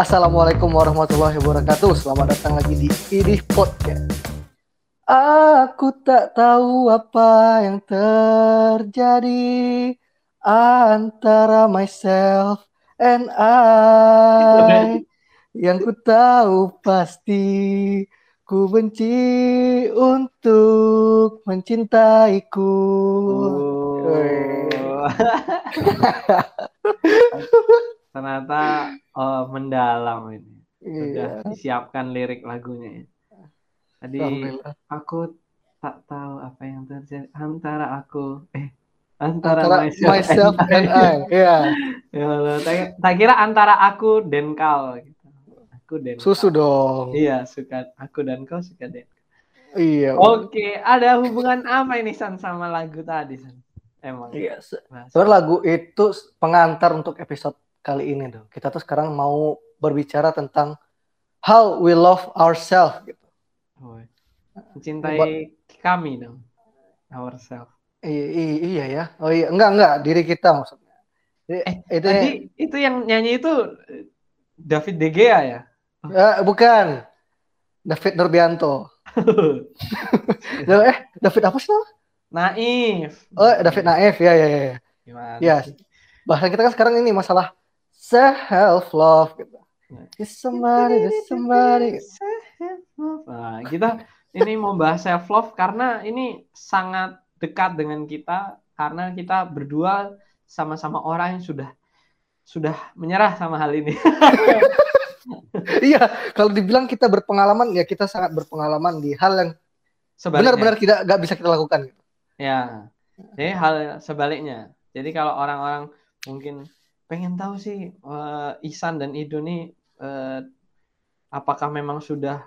Assalamualaikum warahmatullahi wabarakatuh. Selamat datang lagi di Idih Podcast. Aku tak tahu apa yang terjadi antara myself and I. Yang ku tahu pasti ku benci untuk mencintaiku. Oh. Ternyata oh, mendalam ini. Sudah Iya. disiapkan lirik lagunya ya. Tadi Alhamdulillah. aku tak tahu apa yang terjadi antara aku eh antara, Antara myself and I. Iya. Ya Allah, tak, tak kira antara aku dan kau gitu. Aku dan Susu kau. dong. Iya, suka aku dan kau suka dan Iya. Oke, ada hubungan apa ini San sama lagu tadi San? Emang. Iya. Bahas. Sebenarnya lagu itu pengantar untuk episode kali ini tuh. Kita tuh sekarang mau berbicara tentang how we love ourselves gitu. Oh, mencintai kami dong. Ourselves. I- i- iya ya. Oh iya, enggak enggak diri kita maksudnya. Jadi, Eh, itu Tadi itu yang nyanyi itu David De Gea ya? Eh, bukan David Nurbianto. eh, David apa sih? namanya? Naif. Oh, David Naif. Ya ya ya. Gimana? Ya. Bahasan kita kan sekarang ini masalah self love gitu. Is somebody, there's somebody. Nah, kita ini mau bahas self love karena ini sangat dekat dengan kita karena kita berdua sama-sama orang yang sudah sudah menyerah sama hal ini. Iya, kalau dibilang kita berpengalaman ya kita sangat berpengalaman di hal yang benar-benar tidak nggak bisa kita lakukan. gitu. Ya. Jadi hal sebaliknya. Jadi kalau orang-orang mungkin pengen tahu sih eh, Ihsan dan Ido nih eh, apakah memang sudah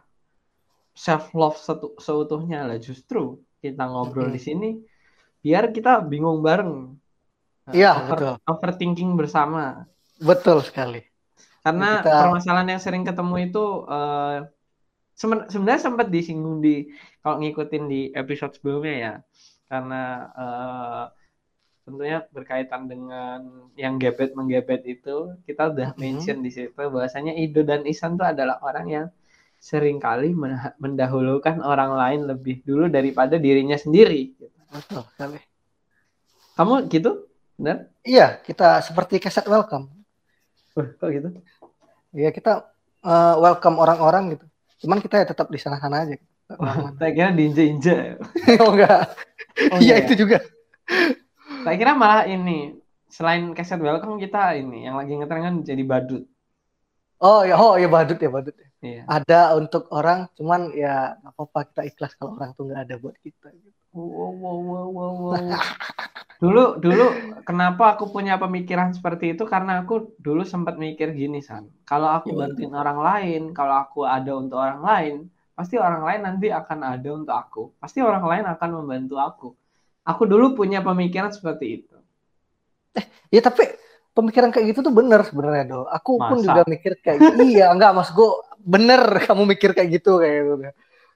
self love seutuhnya lah justru kita ngobrol Mm-mm. di sini biar kita bingung bareng. Nah, Iya, over- betul. Overthinking bersama. Betul sekali. Karena Kita- permasalahan yang sering ketemu itu eh, semen- sebenarnya sempat disinggung di kalau ngikutin di episode sebelumnya ya. Karena eh, tentunya berkaitan dengan yang gebet menggebet itu, kita udah Mhm. mention di situ bahwasanya Ido dan Isan tuh adalah orang yang sering kali men- mendahulukan orang lain lebih dulu daripada dirinya sendiri. Betul sekali. Kamu gitu? Benar? Iya, kita seperti keset welcome. Wah, kok gitu? Iya, kita eh, welcome orang-orang gitu. Cuman kita ya tetap di sana-sana aja. gitu. Saya kira diinja-inja. oh enggak. Oh, Iya ya? itu juga. Saya kira malah ini selain keset welcome kita ini yang lagi ngetren kan jadi badut. Oh ya, oh ya badut ya badut. ya. Iya. Ada untuk orang, cuman ya nggak apa-apa kita ikhlas kalau orang tuh nggak ada buat kita. Wow, wow, wow, wow, wow. Dulu dulu kenapa aku punya pemikiran seperti itu karena aku dulu sempat mikir gini San. Kalau aku Gimana? bantuin orang lain, kalau aku ada untuk orang lain, pasti orang lain nanti akan ada untuk aku. Pasti orang lain akan membantu aku. Aku dulu punya pemikiran seperti itu. Ya tapi pemikiran kayak gitu tuh bener sebenarnya do. Aku pun Masa? juga mikir kayak iya enggak mas gue bener kamu mikir kayak gitu kayak gitu.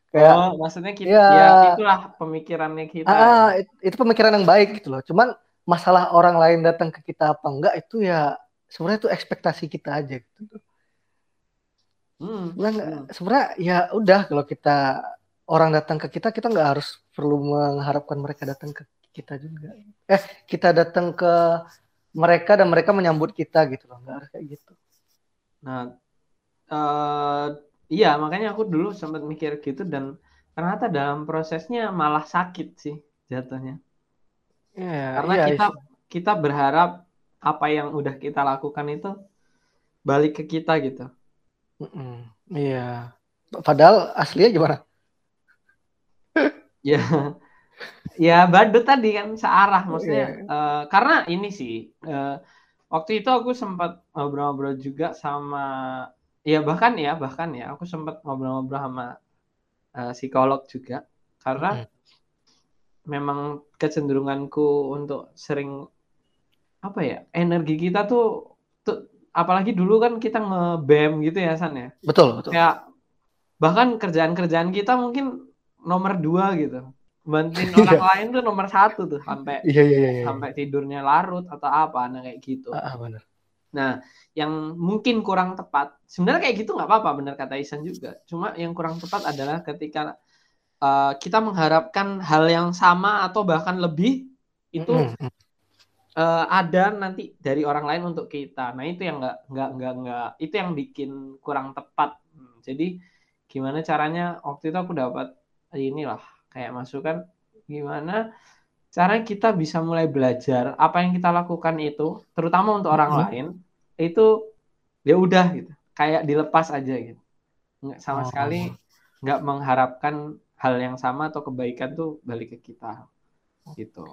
Kayak Oh, maksudnya kita Ya. ya itulah pemikirannya kita. ah, it- itu pemikiran yang baik gitu loh. Cuman masalah orang lain datang ke kita apa enggak itu ya sebenarnya itu ekspektasi kita aja gitu. Hmm. Sebenarnya nggak- hmm. sebenarnya ya udah kalau kita orang datang ke kita kita nggak harus perlu mengharapkan mereka datang ke kita juga. Eh kita datang ke mereka dan mereka menyambut kita gitu loh nggak harus kayak gitu. Nah, eh iya makanya aku dulu sempat mikir gitu dan ternyata dalam prosesnya malah sakit sih jatuhnya. Iya, Karena iya, kita kita berharap apa yang udah kita lakukan itu balik ke kita gitu. Mm-mm, iya. Padahal aslinya gimana? Ya, ya badut tadi kan searah maksudnya. Iya. eh, karena ini sih eh, waktu itu aku sempat ngobrol-ngobrol juga sama ya bahkan ya bahkan ya aku sempat ngobrol-ngobrol sama eh, psikolog juga karena Mm-mm. memang kecenderunganku untuk sering apa ya energi kita tuh, tuh apalagi dulu kan kita nge-BM gitu ya San ya Betul, betul. kayak bahkan kerjaan-kerjaan kita mungkin nomor dua gitu bantuin Iya. orang lain tuh nomor satu tuh sampai Iya, iya, iya. iya. sampai tidurnya larut atau apa nah kayak gitu Ah, ah, benar. Nah, yang mungkin kurang tepat, sebenarnya kayak gitu nggak apa-apa, benar kata Isan juga. Cuma yang kurang tepat adalah ketika uh, kita mengharapkan hal yang sama atau bahkan lebih itu mm -hmm. uh, ada nanti dari orang lain untuk kita. Nah itu yang nggak nggak nggak nggak itu yang bikin kurang tepat. Hmm, jadi gimana caranya waktu itu aku dapat inilah kayak masukan gimana cara kita bisa mulai belajar apa yang kita lakukan itu terutama untuk orang mm -hmm. lain itu ya udah gitu. Kayak dilepas aja gitu. Nggak sama oh. sekali nggak mengharapkan hal yang sama atau kebaikan tuh balik ke kita. Gitu.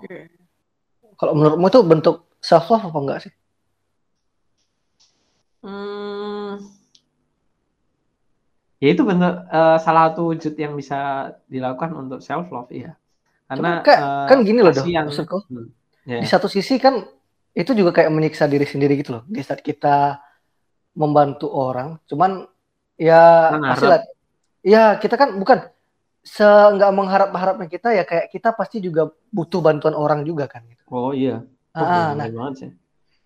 Kalau menurutmu itu bentuk self love apa enggak sih? Hmm, ya itu bentuk uh, salah satu wujud yang bisa dilakukan untuk self love ya karena kayak, uh, kan gini loh dong maksudku hmm, yeah. di satu sisi kan itu juga kayak menyiksa diri sendiri gitu loh di saat kita membantu orang cuman ya pasti lah ya kita kan bukan se nggak mengharap harapnya kita ya kayak kita pasti juga butuh bantuan orang juga kan gitu. oh iya oh, ah, nah banget sih.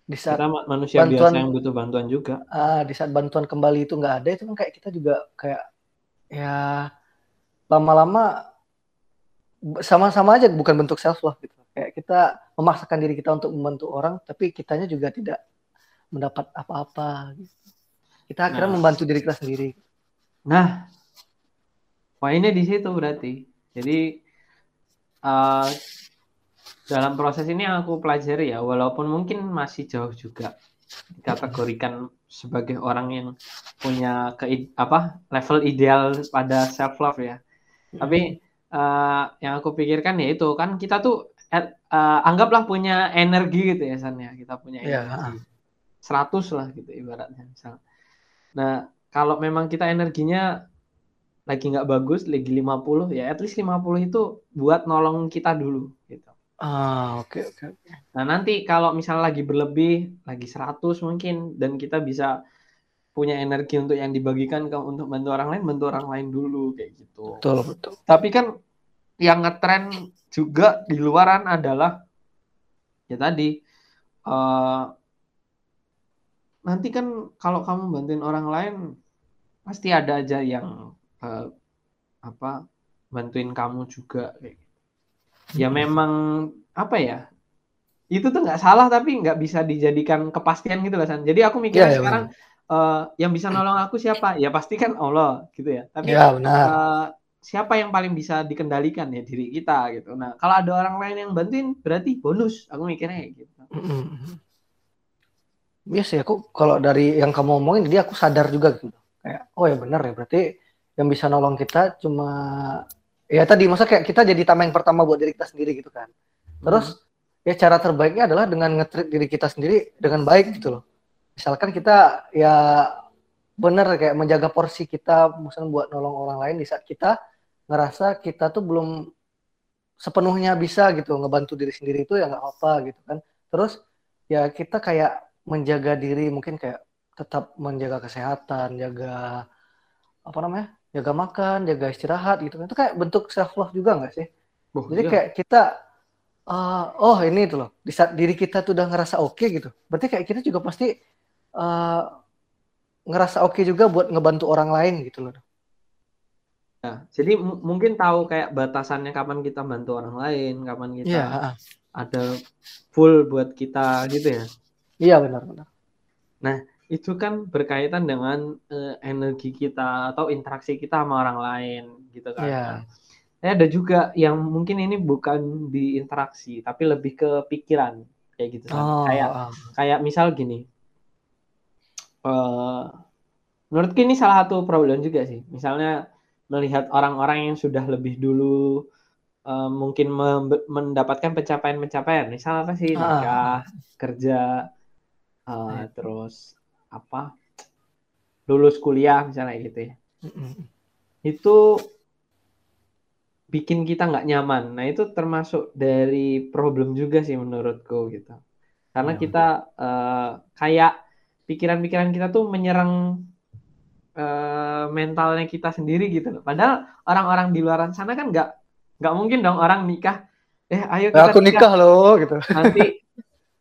Di saat kita manusia bantuan, biasa yang butuh bantuan juga ah, di saat bantuan kembali itu nggak ada itu kan kayak kita juga kayak ya lama-lama sama-sama aja bukan bentuk self love gitu kayak kita memaksakan diri kita untuk membantu orang tapi kitanya juga tidak mendapat apa-apa gitu. kita akhirnya nah. membantu diri kita sendiri nah poinnya di situ berarti jadi uh, dalam proses ini yang aku pelajari ya walaupun mungkin masih jauh juga dikategorikan sebagai orang yang punya ke apa level ideal pada self love ya tapi uh, yang aku pikirkan ya itu kan kita tuh uh, anggaplah punya energi gitu ya San ya. Kita punya iya. energi. yeah. 100 lah gitu ibaratnya misal. Nah kalau memang kita energinya lagi nggak bagus lagi 50 ya at least 50 itu buat nolong kita dulu gitu ah oke okay, oke okay, nah nanti kalau misalnya lagi berlebih lagi 100 mungkin dan kita bisa punya energi untuk yang dibagikan ke untuk bantu orang lain bantu orang lain dulu kayak gitu betul betul tapi kan yang ngetren juga di luaran adalah ya tadi uh, nanti kan kalau kamu bantuin orang lain pasti ada aja yang uh, apa bantuin kamu juga kayak gitu. Ya hmm. memang apa ya itu tuh nggak salah tapi nggak bisa dijadikan kepastian gitu lah San. jadi aku mikir ya, ya, sekarang uh, yang bisa nolong aku siapa ya pasti kan Allah gitu ya tapi ya, benar. Uh, siapa yang paling bisa dikendalikan ya diri kita gitu. Nah, kalau ada orang lain yang bantuin berarti bonus. Aku mikirnya kayak gitu. Iya sih aku kalau dari yang kamu omongin jadi aku sadar juga gitu. Kayak oh ya benar ya berarti yang bisa nolong kita cuma ya tadi masa kayak kita jadi tameng pertama buat diri kita sendiri gitu kan. Terus hmm. ya cara terbaiknya adalah dengan ngetrit diri kita sendiri dengan baik gitu loh. Misalkan kita ya benar kayak menjaga porsi kita misalnya buat nolong orang lain di saat kita ngerasa kita tuh belum sepenuhnya bisa gitu ngebantu diri sendiri itu ya nggak apa gitu kan terus ya kita kayak menjaga diri mungkin kayak tetap menjaga kesehatan jaga apa namanya jaga makan jaga istirahat gitu kan itu kayak bentuk self love juga nggak sih oh, jadi iya. kayak kita uh, oh ini itu loh di saat diri kita tuh udah ngerasa oke okay, gitu berarti kayak kita juga pasti uh, ngerasa oke okay juga buat ngebantu orang lain gitu loh Ya, jadi mungkin tahu kayak batasannya kapan kita bantu orang lain, kapan kita ya. ada full buat kita gitu ya. Iya benar-benar. Nah itu kan berkaitan dengan uh, energi kita atau interaksi kita sama orang lain gitu kan. Iya. Nah, ada juga yang mungkin ini bukan di interaksi tapi lebih ke pikiran kayak gitu kan. Oh, kayak oh. kayak misal gini. Uh, menurutku ini salah satu problem juga sih. Misalnya melihat orang-orang yang sudah lebih dulu uh, mungkin mendapatkan pencapaian-pencapaian misal apa sih ah. nikah ah. kerja uh, terus apa lulus kuliah misalnya gitu ya itu bikin kita nggak nyaman nah itu termasuk dari problem juga sih menurutku gitu karena ya, kita uh, kayak pikiran-pikiran kita tuh menyerang uh, mentalnya kita sendiri gitu loh. Padahal orang-orang di luar sana kan nggak nggak mungkin dong orang nikah. Eh ayo kita aku nikah, nikah loh gitu. Nanti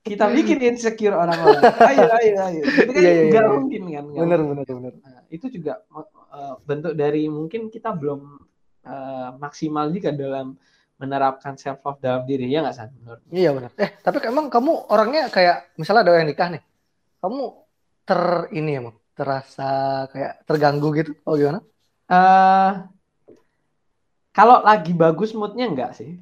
kita bikin insecure orang-orang. Ayo, ayo, ayo. Itu kan Iya, iya, nggak iya. mungkin kan. nggak Bener mungkin. bener bener. Nah, itu juga uh, bentuk dari mungkin kita belum uh, maksimal juga dalam menerapkan self love dalam diri ya nggak san menurut Iya benar. Eh tapi emang kamu orangnya kayak misalnya ada yang nikah nih, kamu ter ini emang terasa kayak terganggu gitu? Oh gimana? Eh, kalau lagi bagus moodnya enggak sih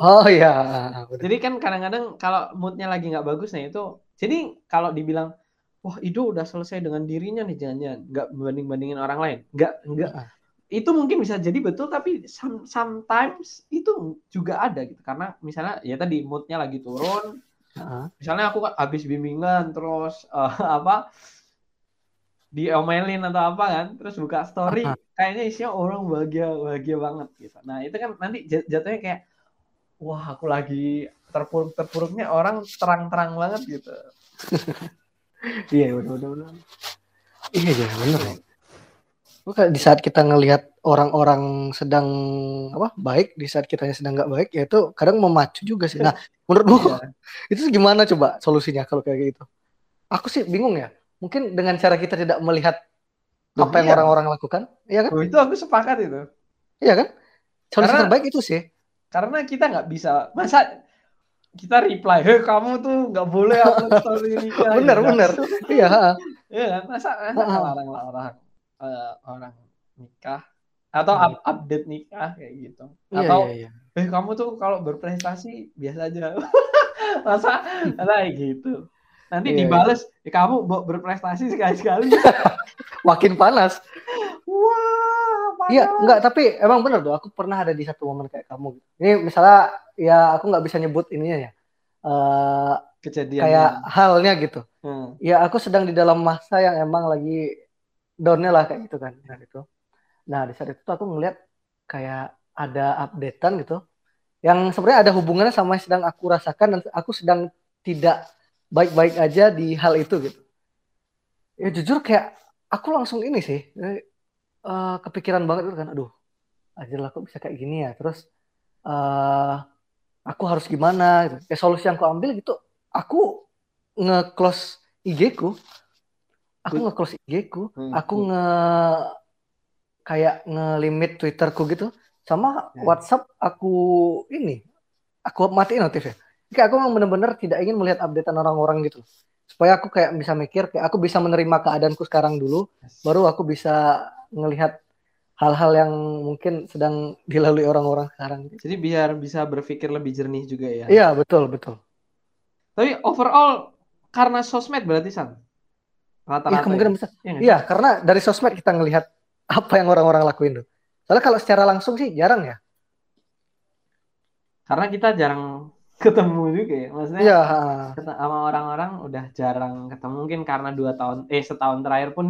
Oh iya. jadi kan kadang-kadang kalau moodnya lagi nggak bagus nah itu jadi kalau dibilang wah itu udah selesai dengan dirinya nih jangan-jangan nggak banding bandingin orang lain nggak nggak Ah. itu mungkin bisa jadi betul tapi some- sometimes itu juga ada gitu karena misalnya ya tadi moodnya lagi turun Heeh. misalnya aku kan habis bimbingan terus eh, apa diomelin atau apa kan terus buka story Ah. kayaknya isinya orang bahagia bahagia banget gitu nah itu kan nanti jat- jatuhnya kayak wah aku lagi terpuruk terpuruknya orang terang-terang banget gitu Iya benar benar benar. Iya iya benar ya. Bukan di saat kita ngelihat orang-orang sedang apa baik, di saat kita sedang nggak baik, ya itu kadang memacu juga sih. Nah, menurutmu Iya. itu gimana coba solusinya kalau kayak gitu? Aku sih bingung ya. Mungkin dengan cara kita tidak melihat apa yang iya. orang-orang lakukan, iya kan? Itu aku sepakat itu Iya kan? Solusi Karena- terbaik itu sih. karena kita nggak bisa masa kita reply heh kamu tuh nggak boleh upload story nikah Bener gitu. bener. Iya. Iya kan? Masa, masa orang orang eh, orang nikah atau Hmm. up- update nikah kayak gitu. Iya Atau iya iya. eh kamu tuh kalau berprestasi biasa aja. masa masa kayak gitu. Nanti Iya, dibales, "Eh, kamu berprestasi sekali-sekali. Makin panas. Wah, Iya, enggak, tapi emang bener tuh. Aku pernah ada di satu momen kayak kamu. Ini misalnya, ya aku nggak bisa nyebut ininya ya. Eh kejadian. kayak halnya gitu. Hmm. Ya aku sedang di dalam masa yang emang lagi downnya lah kayak gitu kan. Nah, gitu. Nah di saat itu tuh aku ngeliat kayak ada updatean gitu. Yang sebenarnya ada hubungannya sama yang sedang aku rasakan dan aku sedang tidak baik-baik aja di hal itu gitu. Ya jujur kayak aku langsung ini sih. eh, kepikiran banget gitu kan. Aduh, aja lah kok bisa kayak gini ya. Terus eh aku harus gimana gitu. Ya solusi yang aku ambil gitu. Aku nge-close IG-ku. Aku Good. nge-close IG-ku. Hmm, Aku nge kayak nge-limit Twitterku gitu. Sama Ya. WhatsApp aku ini. Aku matiin notifnya. Kayak aku memang bener-bener tidak ingin melihat updatean orang-orang gitu. Supaya aku kayak bisa mikir, kayak aku bisa menerima keadaanku sekarang dulu. Baru aku bisa ngelihat hal-hal yang mungkin sedang dilalui orang-orang sekarang. Jadi biar bisa berpikir lebih jernih juga ya. Iya, betul, betul. Tapi overall karena sosmed berarti san. Iya, Rata-rata. kemungkinan ya? besar. Iya? Iya, karena dari sosmed kita ngelihat apa yang orang-orang lakuin tuh. Soalnya kalau secara langsung sih jarang ya. Karena kita jarang ketemu juga ya. Maksudnya Iya, keta- sama orang-orang udah jarang ketemu. Mungkin karena dua tahun eh setahun terakhir pun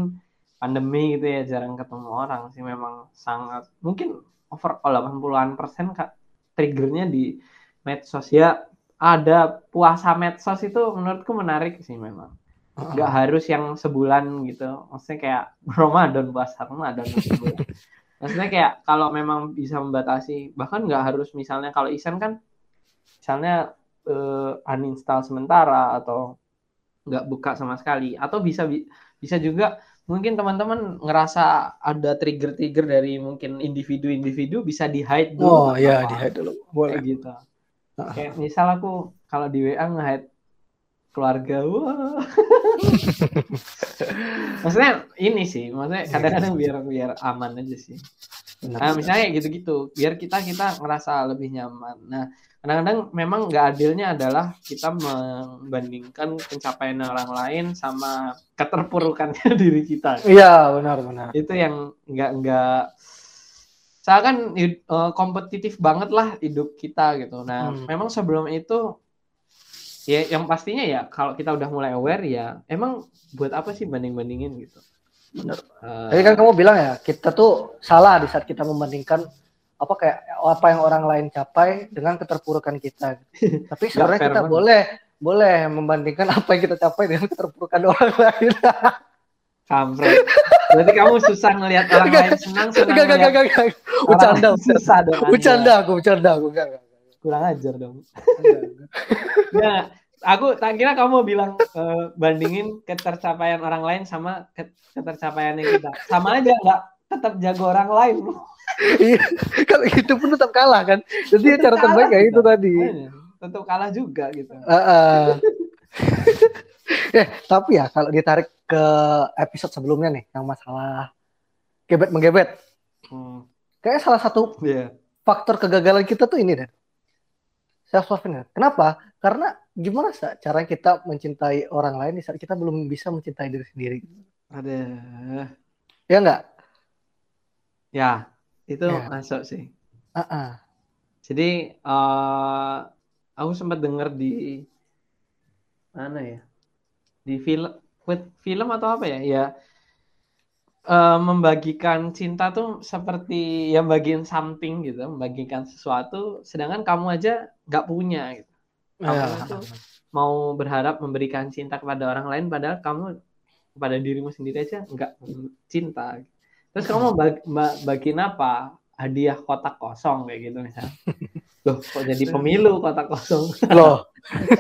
pandemi gitu ya jarang ketemu orang sih. Memang sangat mungkin overall 80-an persen kak triggernya di medsos. Ya ada puasa medsos itu menurutku menarik sih memang. Nggak harus yang sebulan gitu. Maksudnya kayak Ramadan puasa Ramadan sebulan maksudnya kayak kalau memang bisa membatasi bahkan nggak harus misalnya kalau Isan kan misalnya eh, uninstall sementara atau nggak buka sama sekali atau bisa bi- bisa juga mungkin teman-teman ngerasa ada trigger-trigger dari mungkin individu-individu bisa di hide dulu Oh iya, di hide dulu. kayak Boleh. gitu Ah. kayak misal aku kalau di WA nge-hide keluarga wah maksudnya ini sih maksudnya kadang-kadang biar biar aman aja sih. Nah, misalnya kayak gitu-gitu, biar kita kita ngerasa lebih nyaman. Nah, kadang-kadang memang nggak adilnya adalah kita membandingkan pencapaian orang lain sama keterpurukannya diri kita. Iya, benar, benar. Itu yang nggak nggak saya kan hid- eh, kompetitif banget lah hidup kita gitu. Nah, Hmm. memang sebelum itu ya yang pastinya ya kalau kita udah mulai aware ya emang buat apa sih banding-bandingin gitu. Benar. Eh, Tadi kan kamu bilang ya, kita tuh salah di saat kita membandingkan apa kayak apa yang orang lain capai dengan keterpurukan kita. Tapi sebenarnya kita banget. boleh boleh membandingkan apa yang kita capai dengan keterpurukan orang lain. Kampret. Berarti kamu susah ngelihat orang Enggak, lain senang, senang Enggak, enggak, enggak, enggak. Bercanda, susah dong. Anda. bercanda aku, bercanda aku. Enggak, enggak, Kurang ajar dong. enggak. Nah, aku tak kira kamu mau bilang eh, bandingin ketercapaian orang lain sama ke- ketercapaiannya kita. Sama aja nggak tetap jago orang lain. Iya, kalau itu pun tetap kalah kan. Jadi Tetap cara terbaik kita. itu tadi. Makanya, Tetap kalah juga gitu. Heeh. eh, tapi ya kalau ditarik ke episode sebelumnya nih yang masalah gebet menggebet, Hmm. kayak salah satu Iya. faktor kegagalan kita tuh ini deh. Self love Kenapa? Karena gimana sih cara kita mencintai orang lain di saat kita belum bisa mencintai diri sendiri? Ada. Ya enggak? Ya, itu Ya. masuk sih. Heeh. Jadi eh aku sempat dengar di mana ya? Di film film atau apa ya? Ya eh, membagikan cinta tuh seperti ya bagian something gitu, membagikan sesuatu, sedangkan kamu aja nggak punya gitu. Kamu Ya. itu mau berharap memberikan cinta kepada orang lain, padahal kamu kepada dirimu sendiri aja nggak cinta. Terus kamu mau bag- ba- bagiin apa? Hadiah kotak kosong kayak gitu misalnya. Loh, kok jadi pemilu kotak kosong? Loh.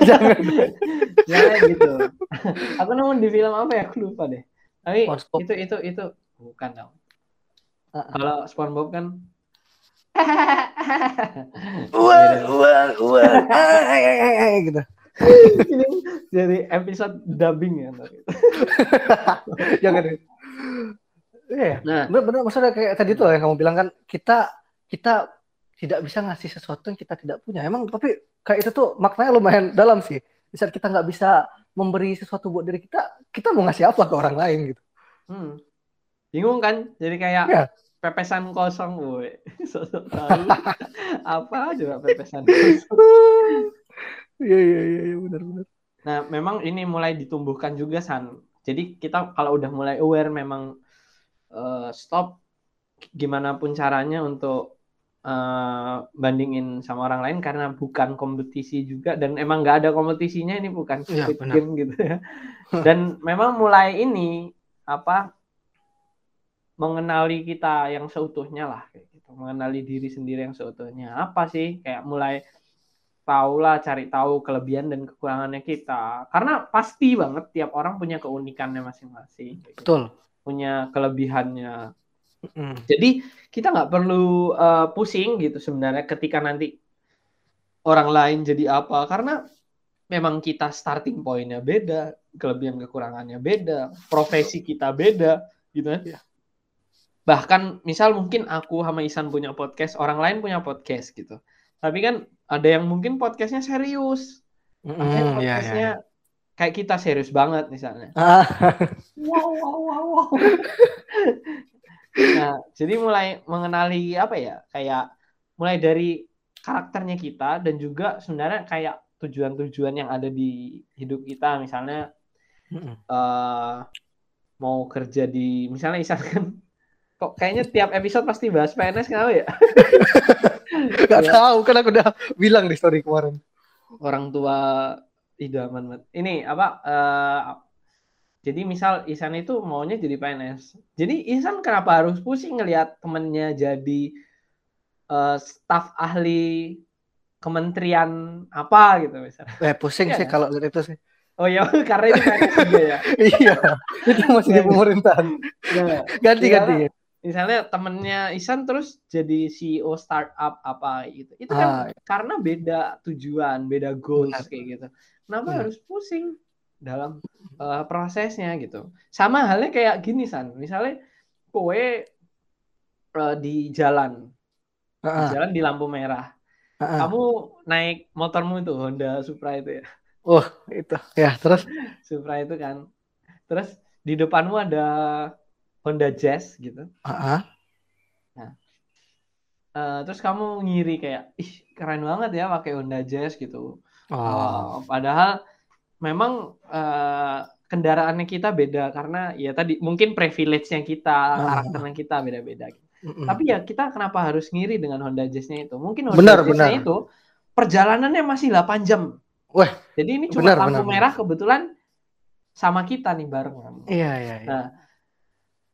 Jangan. ya kayak gitu. Aku nemu di film apa ya? Aku lupa deh. Tapi itu itu itu bukan dong. Kalau SpongeBob kan Wah, wah, wah. Gitu. ini jadi episode dubbing ya. Jangan. Iya. Nah, Benar-benar maksudnya kayak tadi tuh yang kamu bilang kan kita kita tidak bisa ngasih sesuatu yang kita tidak punya. Emang tapi kayak itu tuh maknanya lumayan dalam sih. Di saat kita nggak bisa memberi sesuatu buat diri kita, kita mau ngasih apa ke orang lain gitu. hmm. bingung kan? Jadi kayak Iya. pepesan kosong, woi. Sosok tahu apa aja pepesan kosong. Iya iya iya iya, benar-benar. Nah, memang ini mulai ditumbuhkan juga San. Jadi kita kalau udah mulai aware memang eh, stop gimana pun caranya untuk eh, bandingin sama orang lain karena bukan kompetisi juga dan emang nggak ada kompetisinya ini bukan Squid benar. Game gitu ya. Dan memang mulai ini apa mengenali kita yang seutuhnya lah kayak gitu. Mengenali diri sendiri yang seutuhnya. Apa sih kayak mulai tahu lah cari tahu kelebihan dan kekurangannya kita karena pasti banget tiap orang punya keunikannya masing-masing gitu. Punya kelebihannya Mm. jadi kita nggak perlu uh, pusing gitu sebenarnya ketika nanti orang lain jadi apa karena memang kita starting pointnya beda kelebihan kekurangannya beda profesi kita beda gitu kan Iya. bahkan misal mungkin aku sama Isan punya podcast orang lain punya podcast gitu tapi kan ada yang mungkin podcastnya serius Mm, podcastnya iya. Kayak kita serius banget misalnya. Ah, wow wow wow wow. Nah jadi mulai mengenali apa ya kayak mulai dari karakternya kita dan juga sebenarnya kayak tujuan-tujuan yang ada di hidup kita. Misalnya eh mau kerja di misalnya Isan kan kok kayaknya tiap episode pasti bahas PNS kenapa ya? Gak Iya. tahu kan aku udah bilang di story kemarin. orang tua idaman banget. Ini apa? eh, jadi misal Isan itu maunya jadi PNS. Jadi Isan kenapa harus pusing ngelihat temennya jadi eh, staf ahli kementerian apa gitu misalnya. Eh pusing Iya sih kan? kalau lihat itu sih. Oh ya karena itu PNS juga ya. iya, itu masih di pemerintahan. Nah, Ganti Iya, ganti. misalnya temennya Isan terus jadi CEO startup apa gitu. Itu kan Ah, karena beda tujuan, beda goals Benar. kayak gitu. Kenapa Benar. harus pusing dalam uh, prosesnya gitu? Sama halnya kayak gini San, misalnya kowe uh, di jalan, di ah, jalan di lampu merah. ah, ah. Kamu naik motormu itu Honda Supra itu ya. Oh itu ya terus. Supra itu kan. Terus di depanmu ada Honda Jazz gitu. Ah, ah. Uh, terus kamu ngiri kayak, ih keren banget ya pakai Honda Jazz gitu. Oh, Uh, padahal memang uh, kendaraannya kita beda karena ya tadi mungkin privilege-nya kita, Ah. karakternya kita beda-beda. mm-mm. Tapi ya kita kenapa harus ngiri dengan Honda Jazz-nya itu? Mungkin Honda Benar, Jazz-nya benar. itu perjalanannya masih 8 jam. Wah, Jadi ini cuma benar, lampu benar, merah kebetulan sama kita nih barengan. iya iya. iya. Nah,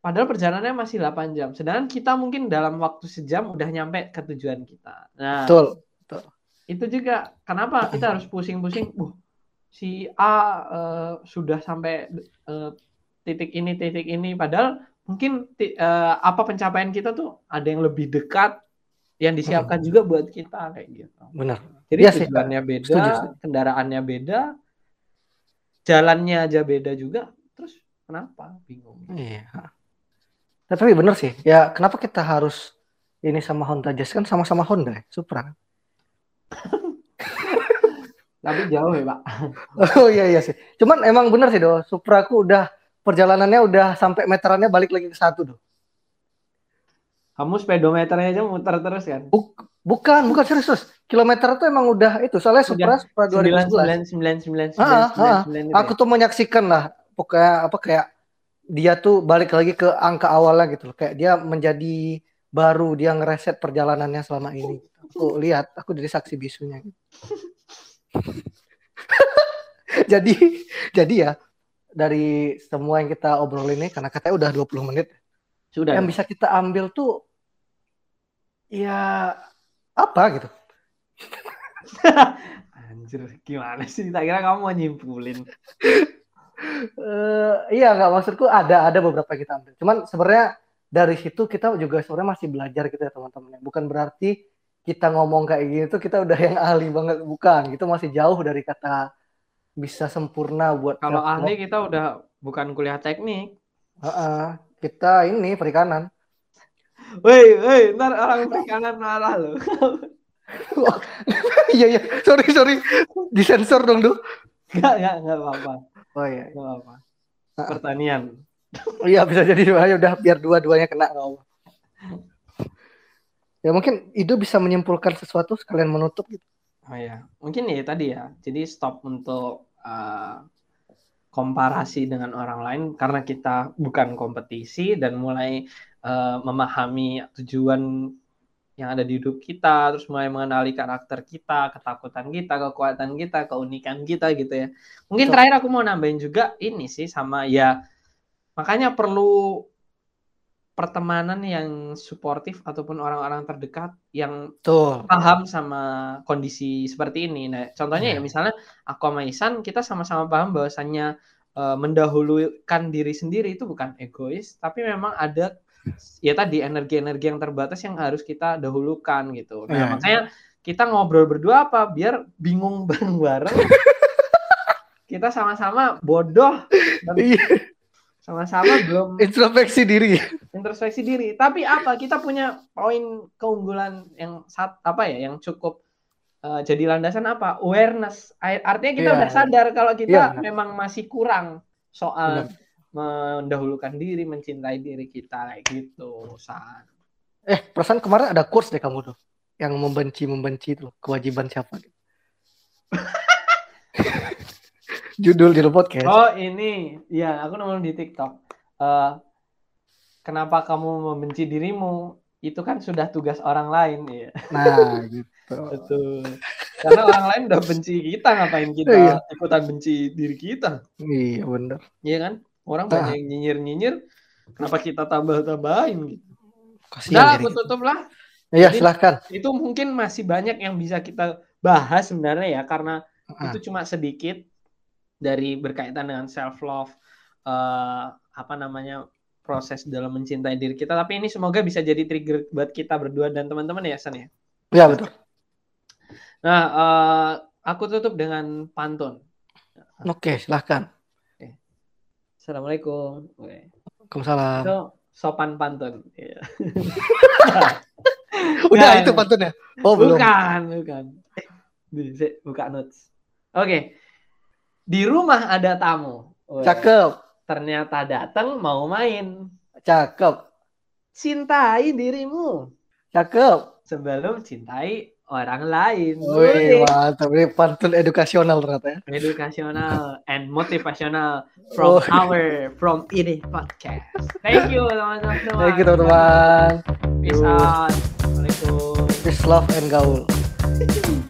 padahal perjalanannya masih 8 jam. Sedangkan kita mungkin dalam waktu sejam udah nyampe ke tujuan kita. Nah, Betul itu juga kenapa kita harus pusing-pusing uh si A uh, sudah sampai uh, titik ini titik ini padahal mungkin uh, apa pencapaian kita tuh ada yang lebih dekat yang disiapkan hmm. juga buat kita kayak gitu. Benar. Jadi ya, tujuannya beda, setuju, kendaraannya beda, jalannya aja beda juga. Terus kenapa bingung? Iya. Nah, tapi benar sih. Ya kenapa kita harus ini sama Honda Jazz kan sama-sama Honda, ya, Supra. Tapi jauh ya, Pak. oh iya iya sih. Cuman emang bener sih, Do. Supraku udah perjalanannya udah sampai meterannya balik lagi ke satu, Do. Kamu speedometernya aja muter terus kan? Buk bukan, bukan serius. Kilometer tuh emang udah itu. Soalnya Supra Supra dua ribu sembilan. 99, gitu Aku ya? tuh menyaksikan lah pokoknya apa kayak dia tuh balik lagi ke angka awalnya gitu loh. Kayak dia menjadi baru, dia ngereset perjalanannya selama ini. Aku lihat, aku jadi saksi bisunya. jadi jadi ya dari semua yang kita obrolin ini karena katanya udah 20 menit. Sudah. Yang bisa kita ambil tuh ya apa gitu. Anjir, gimana sih? Tak kira kamu mau nyimpulin. Eh, iya nggak maksudku ada ada beberapa kita ambil. Cuman sebenarnya dari situ kita juga sebenarnya masih belajar gitu ya teman-teman. Bukan berarti kita ngomong kayak gitu kita udah yang ahli banget bukan. Gitu masih jauh dari kata bisa sempurna buat Kalau ahli kita udah bukan kuliah teknik. Heeh, kita ini perikanan. Woi, woi, ntar orang perikanan marah loh. Iya iya, sorry sorry, disensor dong tuh. Enggak, enggak, enggak apa-apa. Oh iya, Enggak apa-apa. Pertanian. Iya bisa jadi ayo udah biar dua-duanya kena nggak apa. Ya mungkin Ido bisa menyimpulkan sesuatu sekalian menutup gitu. Oh ya, mungkin ya tadi ya. Jadi stop untuk uh, komparasi dengan orang lain karena kita bukan kompetisi dan mulai uh, memahami tujuan yang ada di hidup kita, terus mulai mengenali karakter kita, ketakutan kita, kekuatan kita, keunikan kita gitu ya. Mungkin Betul. terakhir aku mau nambahin juga ini sih sama ya makanya perlu pertemanan yang suportif ataupun orang-orang terdekat yang Tuh. paham sama kondisi seperti ini. Nah, contohnya ya Iya. misalnya aku sama Isan kita sama-sama paham bahwasannya eh, mendahulukan diri sendiri itu bukan egois, tapi memang ada ya tadi energi-energi yang terbatas yang harus kita dahulukan gitu. Nah, Iya. makanya kita ngobrol berdua apa biar bingung bareng-bareng. kita sama-sama bodoh dan Iya, sama-sama belum introspeksi diri. introspeksi diri. Tapi apa? Kita punya poin keunggulan yang sat apa ya? Yang cukup uh, jadi landasan apa? Awareness. Artinya kita Iya. udah sadar kalau kita benar. memang masih kurang soal Benar. mendahulukan diri, mencintai diri kita kayak gitu. San. Eh, perasaan kemarin ada quotes deh kamu tuh. Yang membenci-membenci itu loh. Kewajiban siapa? judul judul podcast. Oh ini, ya aku nemu di TikTok. Eh, kenapa kamu membenci dirimu? Itu kan sudah tugas orang lain ya. Nah, gitu. Betul. Karena orang lain udah benci kita, ngapain kita Iya. ikutan benci diri kita? Iya, bener. Iya kan? Orang Nah. banyak yang nyinyir-nyinyir, kenapa kita tambah-tambahin gitu? Kasihan Nah, aku tutup lah. Iya, silahkan. Itu mungkin masih banyak yang bisa kita bahas sebenarnya ya, karena Ah, itu cuma sedikit dari berkaitan dengan self love, eh apa namanya proses dalam mencintai diri kita. Tapi ini semoga bisa jadi trigger buat kita berdua dan teman-teman ya, San ya. Ya, betul. Nah, eh, aku tutup dengan pantun. Oke, silahkan. Assalamualaikum. Oke. Waalaikumsalam. Itu sopan pantun. Iya. Udah Nah, itu pantunnya. Oh, belum. Bukan, bukan. Buka notes. Oke. Di rumah ada tamu. Weh, Cakep. Ternyata datang mau main. Cakep. Cintai dirimu Cakep. sebelum cintai orang lain. Wih, mantap. Ini pantun edukasional ternyata ya. Edukasional and motivational from Oh. our from ini podcast. Thank you teman-teman. Thank you, teman-teman. Peace out. Assalamualaikum. Peace, love, and gaul.